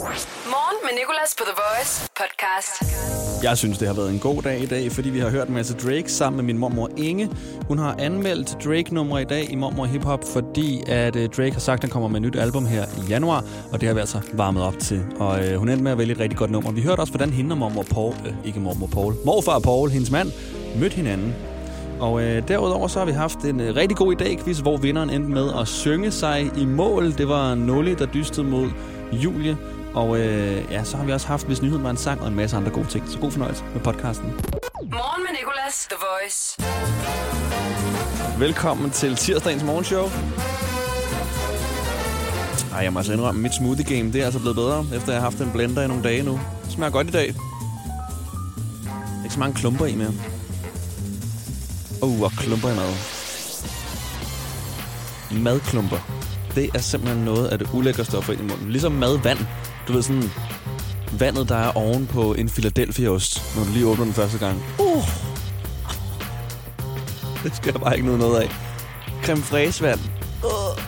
Morgen med Nicolas på The Voice podcast. Jeg synes, det har været en god dag i dag, fordi vi har hørt en masse Drake sammen med min mormor Inge. Hun har anmeldt Drake-nummer i dag i Mormor Hip Hop, fordi at øh, Drake har sagt, at han kommer med et nyt album her i januar, og det har vi altså varmet op til. Og øh, hun endte med at vælge et rigtig godt nummer. Vi hørte også, hvordan hende og mormor Paul, øh, ikke mormor Paul, morfar Paul, hendes mand, mødte hinanden. Og øh, derudover så har vi haft en øh, rigtig god idé-quiz, hvor vinderen endte med at synge sig i mål. Det var Nulli, der dystede mod Julie. Og øh, ja, så har vi også haft, hvis nyheden var en sang og en masse andre gode ting. Så god fornøjelse med podcasten. Morgen med Nicolas, The Voice. Velkommen til tirsdagens morgenshow. Ej, jeg må altså indrømme, mit smoothie game, det er altså blevet bedre, efter jeg har haft en blender i nogle dage nu. Det smager godt i dag. Ikke så mange klumper i mere. Uh, og klumper i mad. Madklumper. Det er simpelthen noget af det ulækre at få ind i munden. Ligesom madvand. Du ved sådan, vandet, der er oven på en Philadelphia-ost, når du lige åbner den første gang. Uh. Det skal jeg bare ikke noget af. Creme fraise vand. Uh.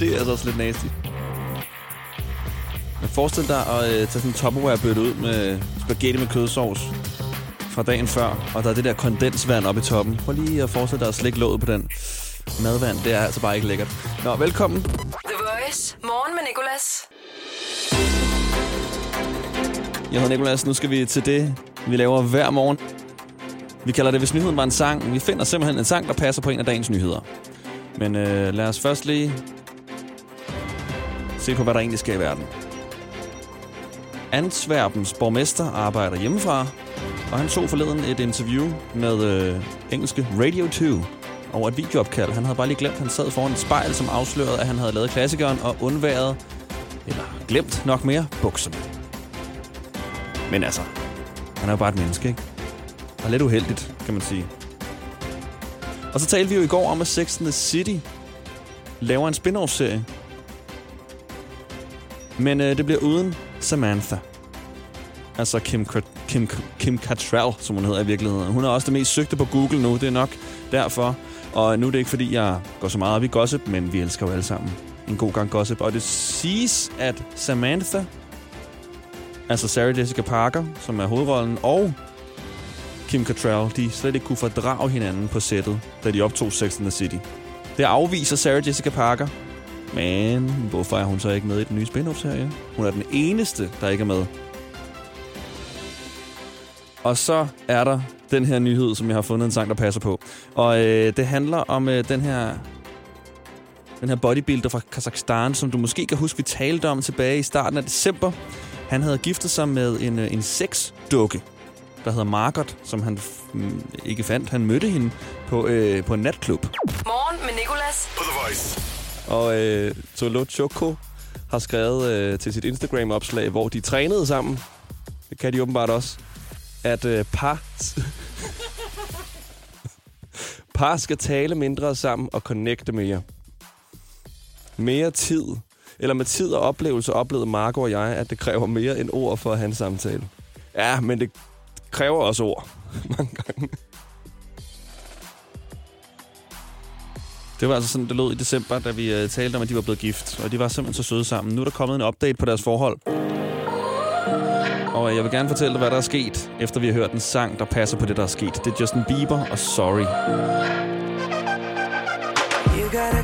Det er altså også lidt nasty. Men forestil dig at øh, tage sådan en Tupperware-bøtte ud med spaghetti med kødsovs fra dagen før, og der er det der kondensvand oppe i toppen. Prøv lige at forestille dig at slikke låget på den. Madvand, det er altså bare ikke lækkert. Nå, velkommen. Jeg hedder Nikolas. Nu skal vi til det, vi laver hver morgen. Vi kalder det, hvis nyheden var en sang. Vi finder simpelthen en sang, der passer på en af dagens nyheder. Men øh, lad os først lige se på, hvad der egentlig sker i verden. Antwerpens borgmester arbejder hjemmefra, og han tog forleden et interview med øh, engelske Radio 2 over et videoopkald. Han havde bare lige glemt, at han sad foran et spejl, som afslørede, at han havde lavet klassikeren og undværet, eller glemt nok mere, bukserne. Men altså, han er jo bare et menneske, ikke? Og lidt uheldigt, kan man sige. Og så talte vi jo i går om, at Sex and the City laver en spin-off-serie. Men øh, det bliver uden Samantha. Altså Kim, Kim, Kim Cattrall, som hun hedder i virkeligheden. Hun er også det mest søgte på Google nu, det er nok derfor. Og nu er det ikke, fordi jeg går så meget op i gossip, men vi elsker jo alle sammen en god gang gossip. Og det siges, at Samantha, altså Sarah Jessica Parker, som er hovedrollen, og Kim Cattrall, de slet ikke kunne fordrage hinanden på sættet, da de optog Sex and the City. Det afviser Sarah Jessica Parker, men hvorfor er hun så ikke med i den nye spin-off-serie? Hun er den eneste, der ikke er med. Og så er der den her nyhed, som jeg har fundet en sang, der passer på. Og øh, det handler om øh, den her den her bodybuilder fra Kazakhstan, som du måske kan huske, vi talte om tilbage i starten af december. Han havde giftet sig med en, øh, en sexdukke, der hedder Margot, som han mm, ikke fandt. Han mødte hende på, øh, på en natklub. Morgen med Nicolas. På The Voice. Og øh, Tolo Choco har skrevet øh, til sit Instagram-opslag, hvor de trænede sammen. Det kan de åbenbart også. At øh, par... par skal tale mindre sammen og connecte mere. Mere tid. Eller med tid og oplevelse oplevede Marco og jeg, at det kræver mere end ord for at have en samtale. Ja, men det kræver også ord. Mange gange. Det var altså sådan, det lød i december, da vi øh, talte om, at de var blevet gift. Og de var simpelthen så søde sammen. Nu er der kommet en update på deres forhold. Og øh, jeg vil gerne fortælle dig, hvad der er sket, efter vi har hørt en sang, der passer på det, der er sket. Det er Justin Bieber og Sorry. You gotta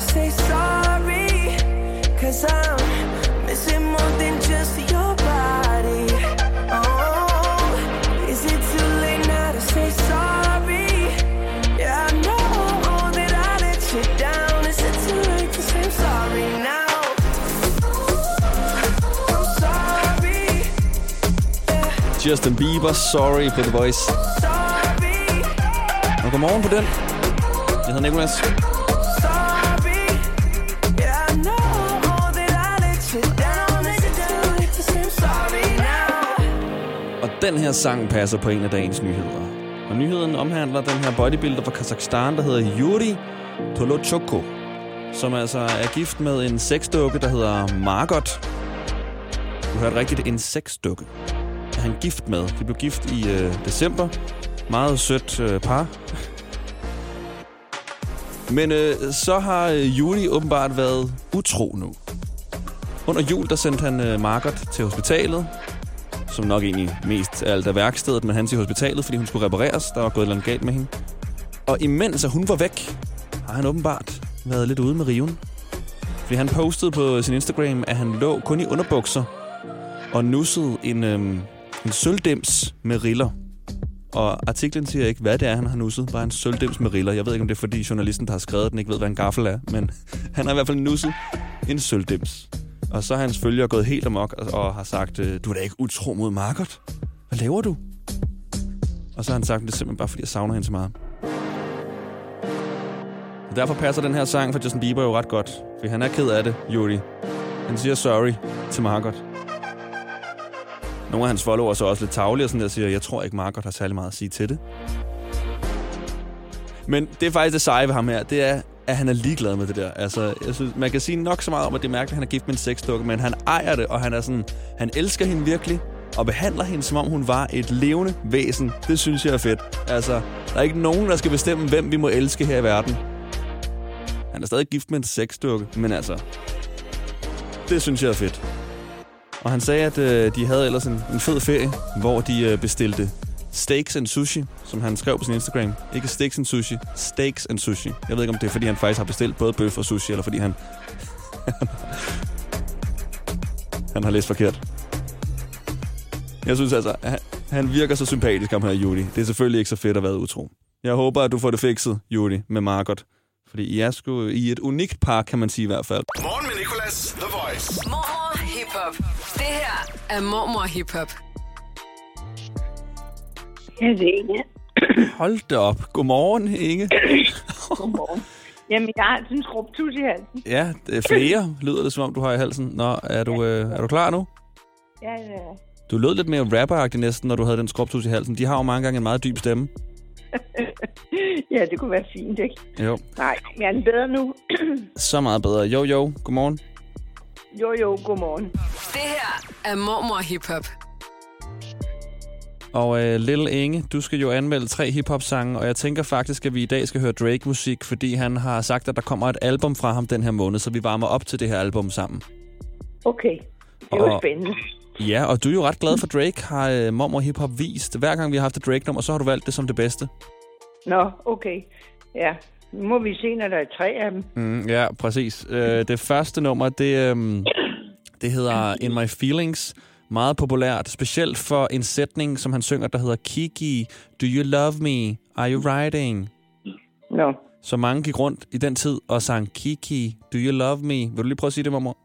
Say sorry? Cause I'm missing more than just Justin Bieber, Sorry på The Voice. Og godmorgen på den. Jeg hedder Nicolas. Yeah, I know that I sorry now. Og den her sang passer på en af dagens nyheder. Og nyheden omhandler den her bodybuilder fra Kazakhstan, der hedder Yuri Tolochoko, som altså er gift med en sexdukke, der hedder Margot. Du hørte rigtigt, en sexdukke. Han gift med? De blev gift i øh, december. Meget sødt øh, par. Men øh, så har øh, Yuri åbenbart været utro nu. Under jul, der sendte han øh, Margot til hospitalet, som nok egentlig mest alt er værkstedet, men han til hospitalet, fordi hun skulle repareres. Der var gået noget galt med hende. Og imens at hun var væk, har han åbenbart været lidt ude med riven. Fordi han postede på sin Instagram, at han lå kun i underbukser og nussede en, øhm, en sølvdims med riller. Og artiklen siger ikke, hvad det er, han har nusset. Bare en sølvdims med riller. Jeg ved ikke, om det er, fordi journalisten, der har skrevet den, ikke ved, hvad en gaffel er. Men han har i hvert fald nusset en sølvdims. Og så har hans følgere gået helt amok og, og har sagt, øh, du er da ikke utro mod Margot. Hvad laver du? Og så har han sagt, det er simpelthen bare, fordi jeg savner hende så meget. Og derfor passer den her sang for Justin Bieber jo ret godt. For han er ked af det, Juri. Han siger sorry til Margot. Nogle af hans followers er også lidt tavlige og sådan der siger, jeg tror ikke, Margot har særlig meget at sige til det. Men det er faktisk det seje ved ham her, det er, at han er ligeglad med det der. Altså, jeg synes, man kan sige nok så meget om, at det er mærkeligt, at han er gift med en sexdukke, men han ejer det, og han er sådan, han elsker hende virkelig, og behandler hende, som om hun var et levende væsen. Det synes jeg er fedt. Altså, der er ikke nogen, der skal bestemme, hvem vi må elske her i verden. Han er stadig gift med en sexdukke, men altså, det synes jeg er fedt. Og han sagde, at øh, de havde ellers en, en fed ferie, hvor de øh, bestilte steaks and sushi, som han skrev på sin Instagram. Ikke steaks and sushi, steaks and sushi. Jeg ved ikke, om det er, fordi han faktisk har bestilt både bøf og sushi, eller fordi han... han har læst forkert. Jeg synes altså, han, han virker så sympatisk, ham her Judy. Det er selvfølgelig ikke så fedt at være utro. Jeg håber, at du får det fikset, Judy, med Margot. Fordi I er sgu i et unikt par, kan man sige i hvert fald. Morgen med Nicolas, The Voice. Mormor Hip Hop. Det her er Mormor Hip Hop. Jeg ved ikke. Hold da op. Godmorgen, Inge. Godmorgen. Jamen, jeg har sådan en skrubtus i halsen. Ja, det er flere, lyder det som om, du har i halsen. Nå, er du, øh, er du klar nu? Ja, ja. Du lød lidt mere rapperagtig næsten, når du havde den skrubtus i halsen. De har jo mange gange en meget dyb stemme. ja, det kunne være fint, ikke? Jo, Nej, jeg er den bedre nu. så meget bedre. Jo, jo, godmorgen. jo, jo, godmorgen. Det her er Mormor Hip Hop. Og øh, Lille Inge, du skal jo anmelde tre hiphop-sange, og jeg tænker faktisk, at vi i dag skal høre Drake-musik, fordi han har sagt, at der kommer et album fra ham den her måned, så vi varmer op til det her album sammen. Okay, det var Og- spændende. Ja, og du er jo ret glad for Drake, har øh, Mormor Hip Hop vist. Hver gang vi har haft et Drake-nummer, så har du valgt det som det bedste. Nå, okay. Ja, nu må vi se, når der er tre af dem. Mm, ja, præcis. Øh, det første nummer, det, øhm, det hedder In My Feelings. Meget populært, specielt for en sætning, som han synger, der hedder Kiki, do you love me? Are you riding? Nå, Så mange gik rundt i den tid og sang Kiki, do you love me? Vil du lige prøve at sige det, mormor?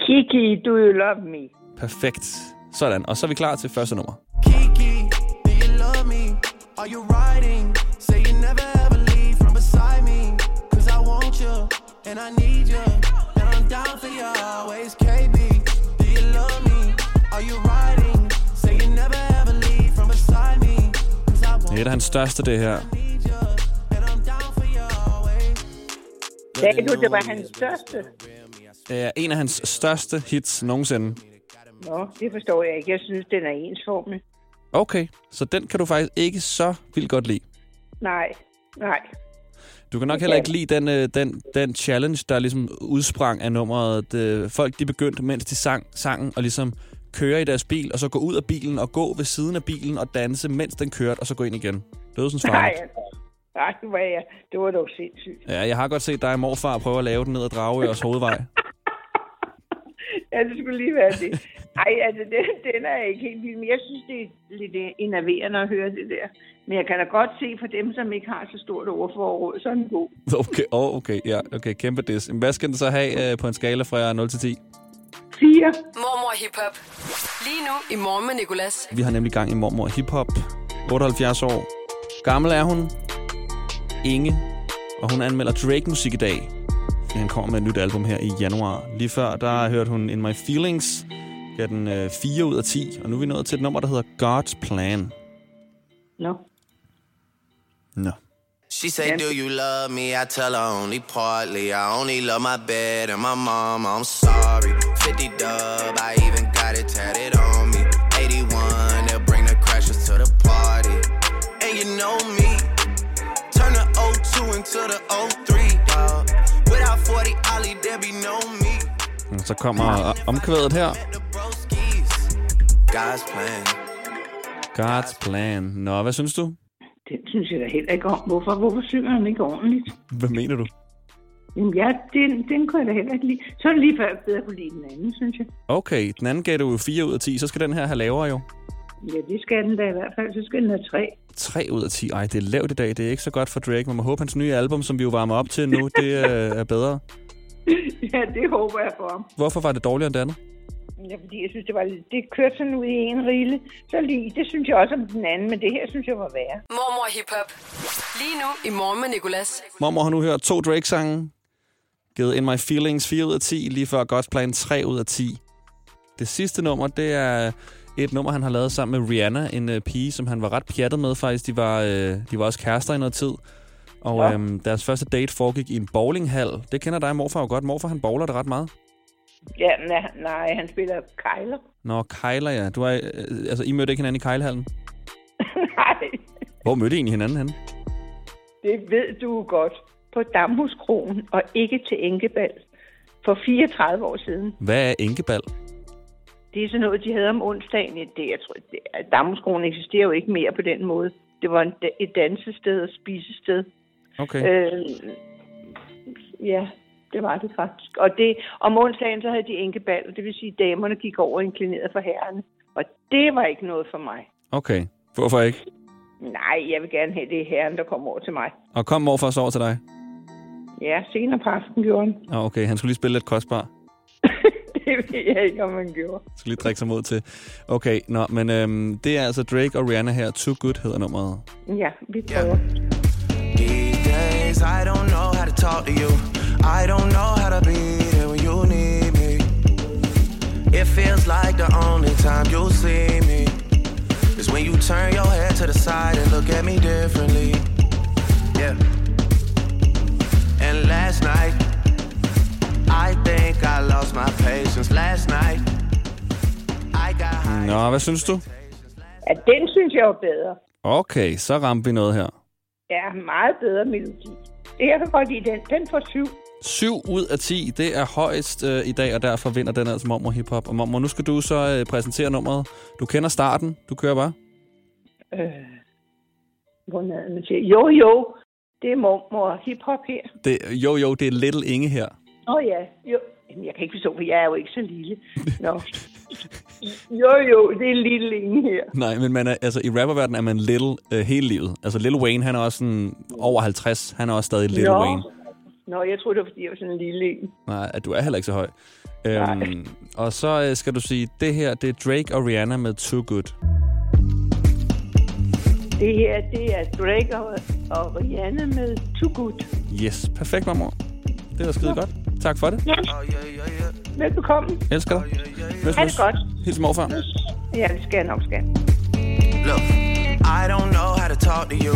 Kiki, do you love me? Perfekt. Sådan, og så er vi klar til første nummer. Kiki, do you love me? Are you riding? Say you never ever leave from beside me. Cause I want you, and I need you. And I'm down for you always, KB. Do you love me? Are you riding? Say you never ever leave from beside me. Cause I want Det er et af hans største, det her. Sagde du, det var hans største? Det er en af hans største hits nogensinde. Nå, det forstår jeg ikke. Jeg synes, den er ensformig. Okay, så den kan du faktisk ikke så vildt godt lide. Nej, nej. Du kan nok Det heller ikke lide den, øh, den, den challenge, der ligesom udsprang af nummeret. Det, folk de begyndte, mens de sang sangen, og ligesom køre i deres bil, og så gå ud af bilen og gå ved siden af bilen og danse, mens den kørte, og så gå ind igen. Dødsens Nej, farligt. nej, det var, jeg. det var dog sindssygt. Ja, jeg har godt set dig og morfar prøve at lave den ned ad Dragørs hovedvej. Ja, det skulle lige være det. Nej, altså, den, den er ikke helt vild, men jeg synes, det er lidt øh, enerverende at høre det der. Men jeg kan da godt se for dem, som ikke har så stort ordforråd, så er den god. Okay, oh, okay, ja, okay, kæmpe dis. Hvad skal den så have øh, på en skala fra 0 til 10? Fire. Mormor Hip Hop. Lige nu i Morgen med Nicolas. Vi har nemlig gang i mormor hiphop. 78 år. Gammel er hun. Inge, og hun anmelder Drake-musik i dag. Han kommer med et nyt album her i januar. Lige før, der hørte hun In My Feelings, gav den øh, 4 ud af 10, og nu er vi nået til et nummer, der hedder God's Plan. Nå. Nå. She say, Do you love me? I tell her only partly. I only love my bed and my mom. I'm sorry. 50 dub, I even got it tatted on me. 81, they'll bring the crashers to the party. And you know me. Turn the 02 into the 03, Så kommer omkvædet her. God's plan. God's Plan. Nå, hvad synes du? Den synes jeg da heller ikke om. Hvorfor, hvorfor synger han ikke ordentligt? Hvad mener du? Jamen ja, den, den kunne jeg da heller ikke lide. Så er det lige før, jeg bedre kunne lide den anden, synes jeg. Okay, den anden gav du jo 4 ud af 10, så skal den her have lavere jo. Ja, det skal den da i hvert fald. Så skal den have tre. 3 ud af 10. Ej, det er lavt i dag. Det er ikke så godt for Drake. Man må håbe, hans nye album, som vi jo varmer op til nu, det øh, er bedre. Ja, det håber jeg for ham. Hvorfor var det dårligere end det andet? Ja, fordi jeg synes, det var lidt- det kørte sådan ud i en rille. Så lige, det synes jeg også om den anden, men det her synes jeg var værre. Mormor Hip Hop. Lige nu i Morgen med Nicolas. Mormor har nu hørt to Drake-sange. Givet In My Feelings 4 ud af 10, lige før God's Plan 3 ud af 10. Det sidste nummer, det er et nummer, han har lavet sammen med Rihanna, en uh, pige, som han var ret pjattet med faktisk. De var, uh, de var også kærester i noget tid. Og Ja. øhm, deres første date foregik i en bowlinghal. Det kender dig, morfar, jo godt. Morfar, han bowler det ret meget. Ja, nej, nej han spiller kejler. Nå, Kejler, ja. Du er, øh, altså, I mødte ikke hinanden i Kejlhallen. nej, Hvor mødte I egentlig hinanden henne? det ved du godt. På Damhuskronen og ikke til Enkebal. For 34 år siden. Hvad er enkebal? Det er sådan noget, de havde om onsdagen. Det, jeg tror, det, Damhuskronen eksisterer jo ikke mere på den måde. Det var en, et dansested og spisested. Okay. Øh, ja, det var det faktisk. Og det, om onsdagen, så havde de enkebal, det vil sige, at damerne gik over og inklinerede for herrerne. Og det var ikke noget for mig. Okay. Hvorfor ikke? Nej, jeg vil gerne have det er herren, der kommer over til mig. Og kom morfar så over til dig? Ja, senere på aftenen gjorde han. Ah, okay, han skulle lige spille lidt kostbar. det ved jeg ikke, om han gjorde. Skal lige drikke sig mod til. Okay, nå, men øhm, det er altså Drake og Rihanna her. Too Good hedder nummeret. Ja, vi prøver. These days, I don't know how to talk to you. I don't know how to be there when you need me. It feels like the only time you'll see me is when you turn your head to the side and look at me differently. Yeah. And last night, I think I lost my patience. Last night, I got high. Nå, hvad synes du? Ja, den synes jeg var bedre. Okay, så ramte vi noget her. Ja, meget bedre melodi. Jeg kan godt lide den. Den får syv. 7 ud af 10, det er højst øh, i dag, og derfor vinder den altså Mormor Hip Hop. Og Mormor, nu skal du så øh, præsentere nummeret. Du kender starten, du kører bare. Øh, hvordan er det, man siger? Jo, jo. Det er mormor hiphop her. Det, jo, jo, det er Little Inge her. Åh oh, ja, jo. Jamen, jeg kan ikke forstå, for jeg er jo ikke så lille. Nå. Jo, jo, det er lille ingen her. Nej, men man er, altså, i rapperverdenen er man Little øh, hele livet. Altså, Lil Wayne, han er også sådan over 50. Han er også stadig Lil Nå. Wayne. Nå, jeg troede, det var, fordi jeg var sådan en lille en. Nej, at du er heller ikke så høj. Nej. Øhm, og så øh, skal du sige, det her, det er Drake og Rihanna med Too Good. Det her, det er Drake og, og Rihanna med Too Good. Yes, perfekt, mormor. Det var skide godt. Tak for det. Ja, Oh, yeah, yeah, yeah. velbekomme. Elsker dig. Møs, Ha' det møs. godt. Hils morfar. Ja, det skal jeg nok skal. Look, I don't know how to talk to you.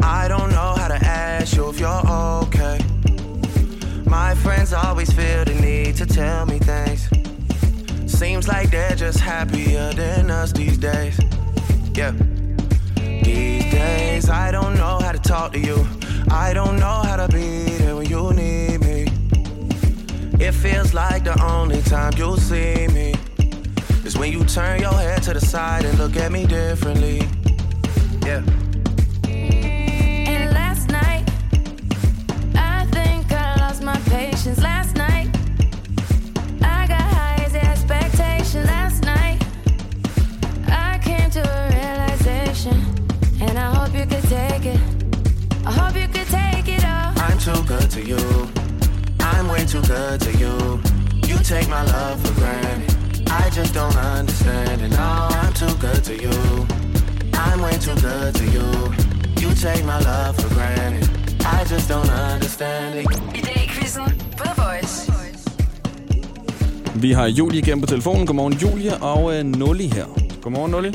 I don't know how to ask you if you're okay. My friends always feel the need to tell me things. Seems like they're just happier than us these days. Yeah. These days, I don't know how to talk to you. I don't know how to be It feels like the only time you'll see me is when you turn your head to the side and look at me differently. Yeah. Good to you. You take my love for granted. I just don't understand it. No, I'm too good to you. I'm way too good to you. You take my love for granted. I just don't understand it. I dag i quizzen på The Voice. Vi har Julie igennem på telefonen. Godmorgen, Julie. Og øh, Nulli her. Godmorgen, Nulli.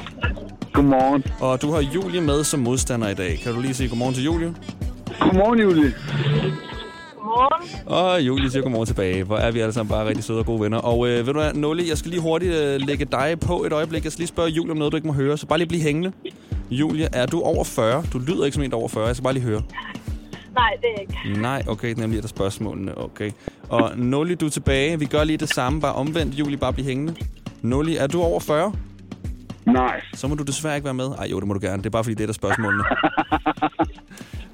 Godmorgen. Og du har Julie med som modstander i dag. Kan du lige sige godmorgen til Julie? Godmorgen, Julie. Godmorgen. Og Julie siger godmorgen tilbage. Hvor er vi alle sammen bare rigtig søde og gode venner. Og øh, ved du hvad, Nulli, jeg skal lige hurtigt øh, lægge dig på et øjeblik. Jeg skal lige spørge Julie om noget, du ikke må høre. Så bare lige blive hængende. Julie, er du over 40? Du lyder ikke som en, der er over 40. Jeg skal bare lige høre. Nej, det er ikke. Nej, okay, nemlig er der spørgsmålene. Okay. Og Nulli, du er tilbage. Vi gør lige det samme, bare omvendt. Julie, bare blive hængende. Nulli, er du over 40? Nej. Så må du desværre ikke være med. Ej, jo, det må du gerne. Det er bare fordi, det er der spørgsmålene.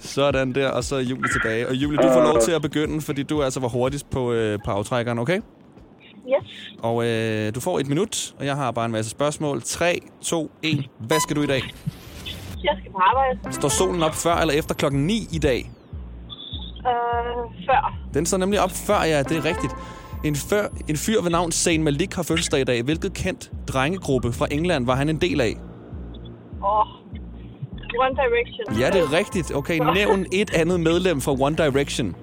Sådan der, og så er Julie tilbage. Og Julie, du får lov til at begynde, fordi du altså var hurtigst på, øh, på aftrækkeren, okay? Yes. Og øh, du får et minut, og jeg har bare en masse spørgsmål. 3, 2, 1. Hvad skal du i dag? Jeg skal på arbejde. Står solen op før eller efter klokken 9 i dag? Øh, før. Den står nemlig op før, ja, det er rigtigt. En, før, en fyr ved navn Zayn Malik har fødselsdag i dag. Hvilket kendt drengegruppe fra England var han en del af? Åh. One Direction. Ja, det er rigtigt. Okay, nævn et andet medlem fra One Direction.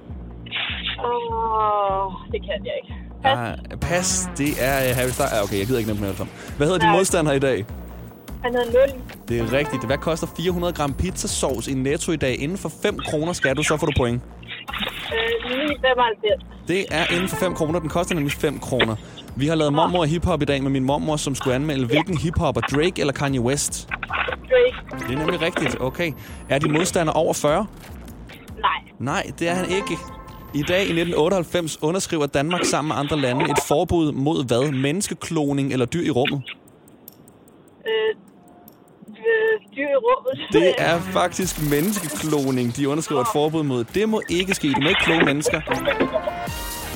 Åh, det kan jeg ikke. Pas. Ah, pas, det er uh, Harry Styles. Ah, okay, jeg gider ikke nævne sammen. Hvad hedder din Nej. modstander i dag? Han hedder Nul. Det er rigtigt. Hvad koster 400 gram pizzasauce i Netto i dag? Inden for 5 kroner skal du, så får du point. Øh, 995. Det er inden for 5 kroner. Den koster nemlig 5 kroner. Vi har lavet mormor og hiphop i dag med min mormor, som skulle anmelde, hvilken hiphopper, Drake eller Kanye West. Drake. Det er nemlig rigtigt. Okay. Er din modstander over 40? Nej. Nej, det er han ikke. I dag i 1998 underskriver Danmark sammen med andre lande et forbud mod hvad? Menneskekloning eller dyr i rummet? Øh, øh, dyr i rummet. Det er faktisk menneskekloning, de underskriver et forbud mod. Det må ikke ske. Du må ikke kloge mennesker.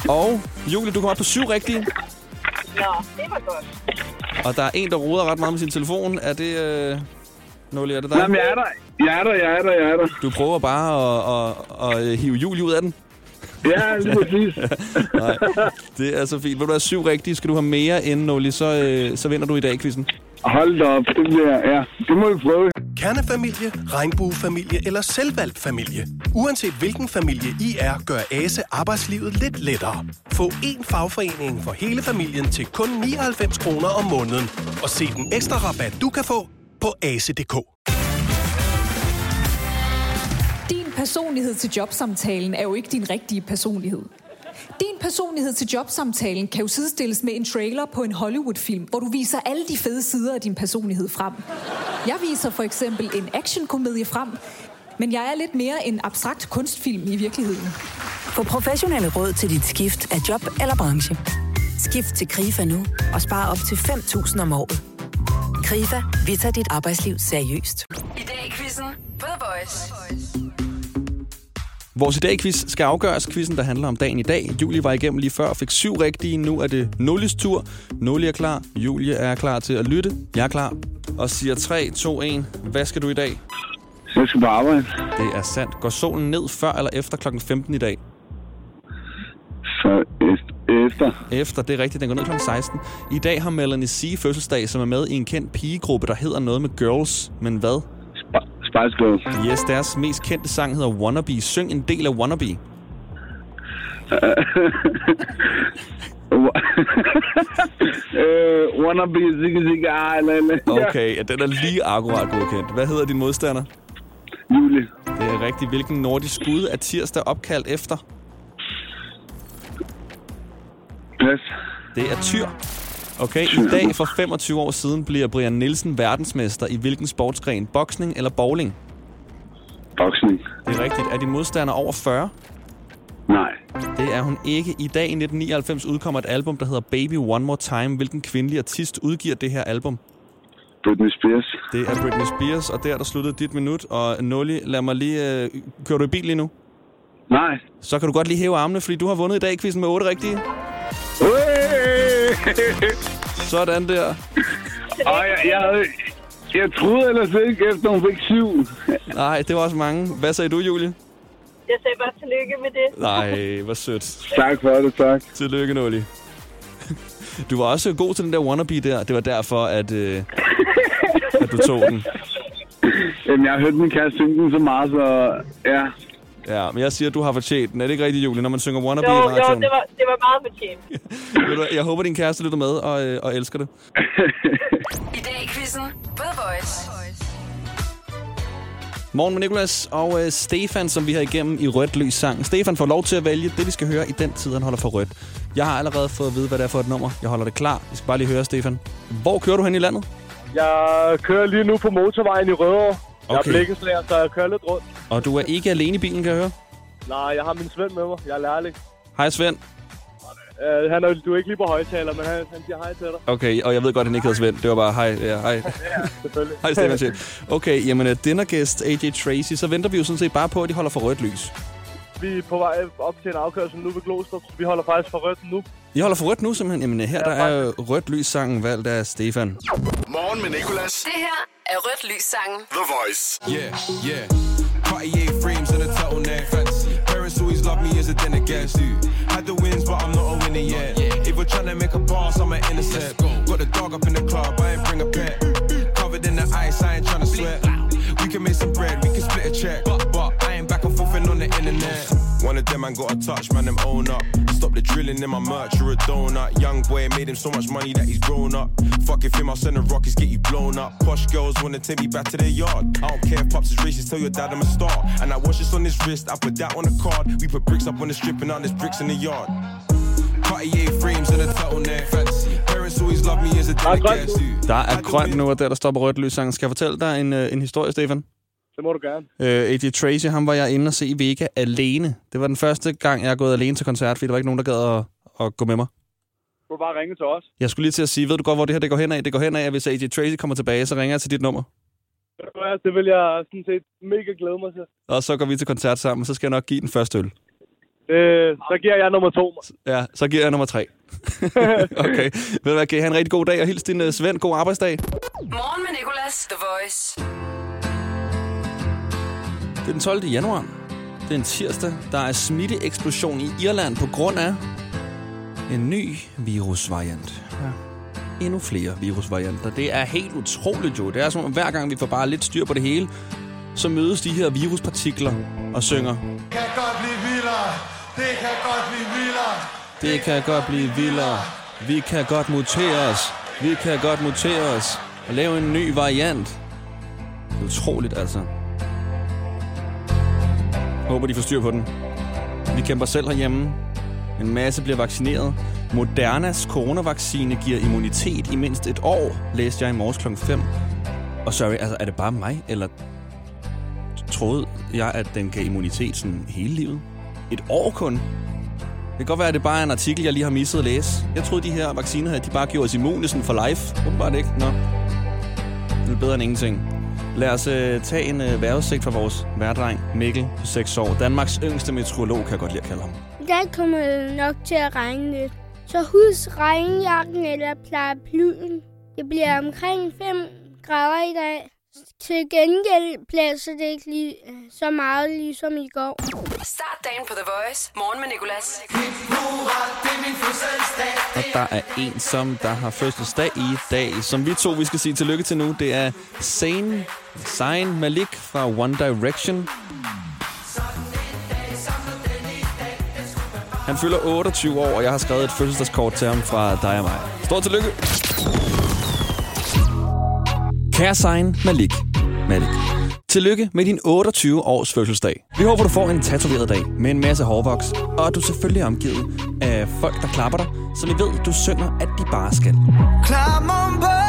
Og Julie, du kommer op på syv rigtige. Nå, det var godt. Og der er en, der roder ret meget med sin telefon. Er det... Øh... Nulli, er det dig? Jamen, jeg er der. Jeg er der, jeg er der, jeg er der. Du prøver bare at, at, at, at hive Julie ud af den? Ja, lige præcis. Nej, det er så fint. Vil du have syv rigtige? Skal du have mere end Nulli, så, øh, så vinder du i dag, quizzen. Hold da op, det bliver... Ja, det må vi prøve. Kernefamilie, regnbuefamilie eller selvvalgt familie. Uanset hvilken familie I er, gør ASE arbejdslivet lidt lettere. Få én fagforening for hele familien til kun 99 kroner om måneden. Og se den ekstra rabat, du kan få på ase.dk. Din personlighed til jobsamtalen er jo ikke din rigtige personlighed. Din personlighed til jobsamtalen kan jo sidestilles med en trailer på en Hollywood-film, hvor du viser alle de fede sider af din personlighed frem. Jeg viser for eksempel en actionkomedie frem, men jeg er lidt mere en abstrakt kunstfilm i virkeligheden. Få professionelle råd til dit skift af job eller branche. Skift til KRIFA nu og spare op til 5.000 om året. KRIFA, vi tager dit arbejdsliv seriøst. I dag i quizzen på The Voice. Vores i dag quiz skal afgøres. Quizzen, der handler om dagen i dag. Julie var igennem lige før og fik syv rigtige. Nu er det Nullis tur. Nulli er klar. Julie er klar til at lytte. Jeg er klar. Og siger 3, 2, 1. Hvad skal du i dag? Jeg skal på arbejde. Det er sandt. Går solen ned før eller efter klokken 15 i dag? Så est- efter. Efter, det er rigtigt. Den går ned klokken 16. I dag har Melanie C. fødselsdag, som er med i en kendt pigegruppe, der hedder noget med Girls. Men hvad? Sp- Spice Girls. Yes, deres mest kendte sang hedder Wannabe. Syng en del af Wannabe. øh, wanna be ziggy ziggy eller. Okay, ja, den er lige akkurat godkendt. Hvad hedder din modstander? Julie. Det er rigtigt. Hvilken nordisk gud er tirsdag opkaldt efter? Pas. Det er Tyr. Okay, i dag for 25 år siden bliver Brian Nielsen verdensmester i hvilken sportsgren? Boksning eller bowling? Boksning. Det er rigtigt. Er din modstander over 40? Nej. Det er hun ikke. I dag i 1999 udkommer et album, der hedder Baby One More Time. Hvilken kvindelig artist udgiver det her album? Britney Spears. Det er Britney Spears, og der er der sluttet dit minut. Og Nulli, lad mig lige... Øh, kører du i bil lige nu? Nej. Så kan du godt lige hæve armene, fordi du har vundet i dag quizzen med 8 rigtige. Sådan der. Og jeg, jeg, havde, jeg troede ellers ikke, efter hun fik syv. Nej, det var også mange. Hvad sagde du, Julie? Jeg sagde bare tillykke med det. Nej, hvor sødt. Tak for det, tak. Tillykke, Nulli. Du var også god til den der wannabe der. Det var derfor, at, øh, at du tog den. Jamen, jeg har hørt min kæreste synge den så meget, så ja. Ja, men jeg siger, at du har fortjent den. Er det ikke rigtigt, Julie, når man synger Wannabe Jo, i jo, radioen? det var, det var meget fortjent. Jeg håber, din kæreste lytter med og, øh, og elsker det. I dag i quizzen The Voice. Morgen med Nicolas og øh, Stefan, som vi har igennem i rødt lys sang. Stefan får lov til at vælge det, vi skal høre i den tid, han holder for rødt. Jeg har allerede fået at vide, hvad det er for et nummer. Jeg holder det klar. Vi skal bare lige høre, Stefan. Hvor kører du hen i landet? Jeg kører lige nu på motorvejen i Rødovre. Jeg er Okay. blikkenslager, så jeg kører lidt rundt. Og du er ikke alene i bilen, kan jeg høre? Nej, jeg har min Svend med mig. Jeg er lærling. Hej Svend. Uh, han er, du er ikke lige på højtaler, men han, han siger hej til dig. Okay, og jeg ved godt, at han ikke hedder Svend. Det var bare hej. Ja, hej. Ja, selvfølgelig. Hej Stefan Schell. Okay, jamen uh, dinnergæst AJ Tracy, så venter vi jo sådan set bare på, at de holder for rødt lys. Vi er på vej op til en afkørsel nu ved Glostrup. Vi holder faktisk for rødt nu. I holder for rødt nu simpelthen. Jamen uh, her der er rødt lys sangen valgt af Stefan. Morgen med Nicolas. Det her er Rødt Lys sangen. The Voice. Yeah, yeah. Cartier frames and a turtleneck. Fancy. Parents always love me as a dinner guest. Had the wins, but I'm not a winner yet. If we're trying to make a pass, I'm an innocent. Got the dog up in the club, I ain't bring a pet. Covered in the ice, I ain't trying to sweat. We can make some bread, we can split a check. But, but I ain't back and forth on the internet. One of them, man, got a touch, man, them own up. Stop the drilling in my merch, you're a donut. Young boy made him so much money that he's grown up. Fuck if him, I'll send the rockets, get you blown up. Posh girls wanna take me back to their yard. I don't care if pops is racist, tell your dad I'm a star. And I watch this on his wrist, I put that on the card. We put bricks up on the strip and now there's bricks in the yard. Cartier frames and a turtleneck. Fancy. Parents always love me as a dinner guest. Der er grønt nu, og der, der på rødt lys. Skal jeg fortælle dig en, øh, en historie, Stefan? Det må du gerne. Øh, AJ Tracy, ham var jeg inde og se i Vega alene. Det var den første gang, jeg er gået alene til koncert, fordi der var ikke nogen, der gad at, at gå med mig. Du kan bare ringe til os. Jeg skulle lige til at sige, ved du godt, hvor det her det går hen af? Det går hen af, at hvis AJ Tracy kommer tilbage, så ringer jeg til dit nummer. Det vil jeg sådan set mega glæde mig til. Og så går vi til koncert sammen, så skal jeg nok give den første øl. Det, så giver jeg nummer to. Ja, så giver jeg nummer tre. okay. Ved du hvad, kan I have en rigtig god dag, og hils din uh, Svend. God arbejdsdag. Morgen med Nicolas, The Voice. Det er den 12. januar. Det er en tirsdag. Der er smitteeksplosion i Irland på grund af en ny virusvariant. Ja. Endnu flere virusvarianter. Det er helt utroligt jo. Det er som om, hver gang vi får bare lidt styr på det hele, så mødes de her viruspartikler og synger. kan godt blive vildere. Det kan godt blive vildere. Det kan godt blive vildere. Vi kan godt mutere os. Vi kan godt mutere os. Og lave en ny variant. Det er utroligt, altså. Håber, de får styr på den. Vi kæmper selv herhjemme. En masse bliver vaccineret. Modernas coronavaccine giver immunitet i mindst et år, læste jeg i morges kl. 5. Og sorry, altså, er det bare mig, eller troede jeg, at den gav immunitet sådan hele livet? Et år kun? Det kan godt være, at det bare er en artikel, jeg lige har misset at læse. Jeg troede, de her vacciner her, de bare gjorde os immune sådan for life. Åbenbart ikke. Nå. Det er bedre end ingenting. Lad os øh, tage en øh, vejrudsigt fra vores værdreng Mikkel på 6 år. Danmarks yngste meteorolog, kan jeg godt lide at kalde ham. I dag kommer det nok til at regne lidt. Så husk regnjakken eller plyn. Det bliver omkring 5 grader i dag. Til gengæld blæser det ikke lige så meget ligesom i går. Start dagen på The Voice. Morgen med Nicolas. Og der er en, som der har fødselsdag i dag, som vi to vi skal sige tillykke til nu. Det er Zayn, Zayn Malik fra One Direction. Han fylder 28 år, og jeg har skrevet et fødselsdagskort til ham fra dig og mig. Stort tillykke! Kære Zayn Malik. Malik. Tillykke med din 28 års fødselsdag. Vi håber, du får en tatoveret dag med en masse hårvoks, og at du selvfølgelig er omgivet af folk, der klapper dig, så vi ved, du synger, at de bare skal. Klammer på.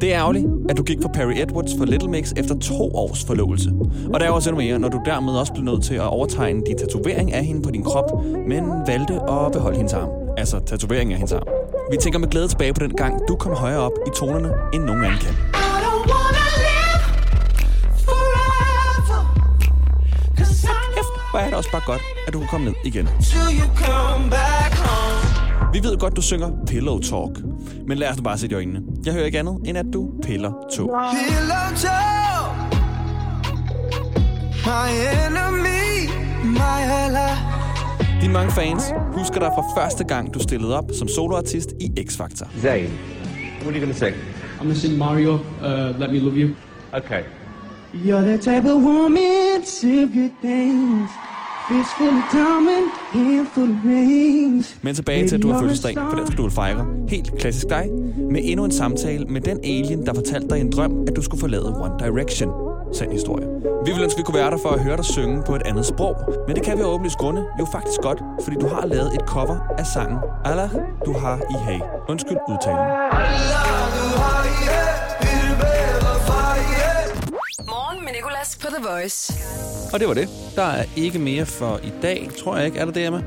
Det er ærgerligt, at du gik for Perry Edwards for Little Mix efter to års forlovelse. Og der er også endnu mere, når du dermed også blev nødt til at overtegne din tatovering af hende på din krop, men valgte at beholde hendes arm. Altså tatoveringen af hendes arm. Vi tænker med glæde tilbage på den gang, du kom højere op i tonerne, end nogen anden kan. Hvor er det også bare godt, at du kan komme ned igen. Vi ved godt, du synger Pillow Talk. Men lad os nu bare sætte i øjnene. Jeg hører ikke andet, end at du piller to. Pillow talk. My enemy, my ally. Dine mange fans husker dig fra første gang, du stillede op som soloartist i X-Factor. Zayn, what are you to sing? I'm gonna sing Mario, uh, Let Me Love You. Okay. You're the type of woman expensive good things. Men tilbage til, at du har fødselsdag, for den skal du fejre. Helt klassisk dig, med endnu en samtale med den alien, der fortalte dig en drøm, at du skulle forlade One Direction. Sand historie. Vi vil ønske, at vi kunne være der for at høre dig synge på et andet sprog. Men det kan vi åbenlyst grunde jo faktisk godt, fordi du har lavet et cover af sangen Allah, du har i hey. Undskyld udtalen. Morgen med Nicolas på The Voice. Og det var det. Der er ikke mere for i dag, tror jeg ikke. Er der det, Emma?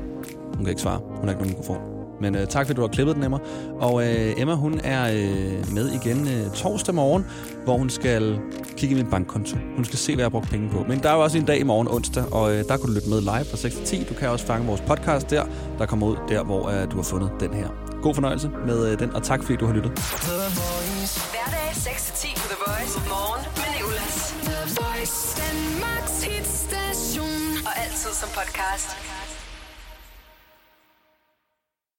Hun kan ikke svare. Hun har ikke nogen mikrofon. Men øh, tak, fordi du har klippet den, Emma. Og øh, Emma, hun er øh, med igen øh, torsdag morgen, hvor hun skal kigge i min bankkonto. Hun skal se, hvad jeg har brugt penge på. Men der er jo også en dag i morgen, onsdag, og øh, der kan du lytte med live fra 6 til 10. Du kan også fange vores podcast der, der kommer ud der, hvor øh, du har fundet den her. God fornøjelse med øh, den, og tak fordi du har lyttet. Hverdag 6-10 på The Voice. Morgen med Nicolas. The Voice. Danmarks hitstation. Og altid som podcast.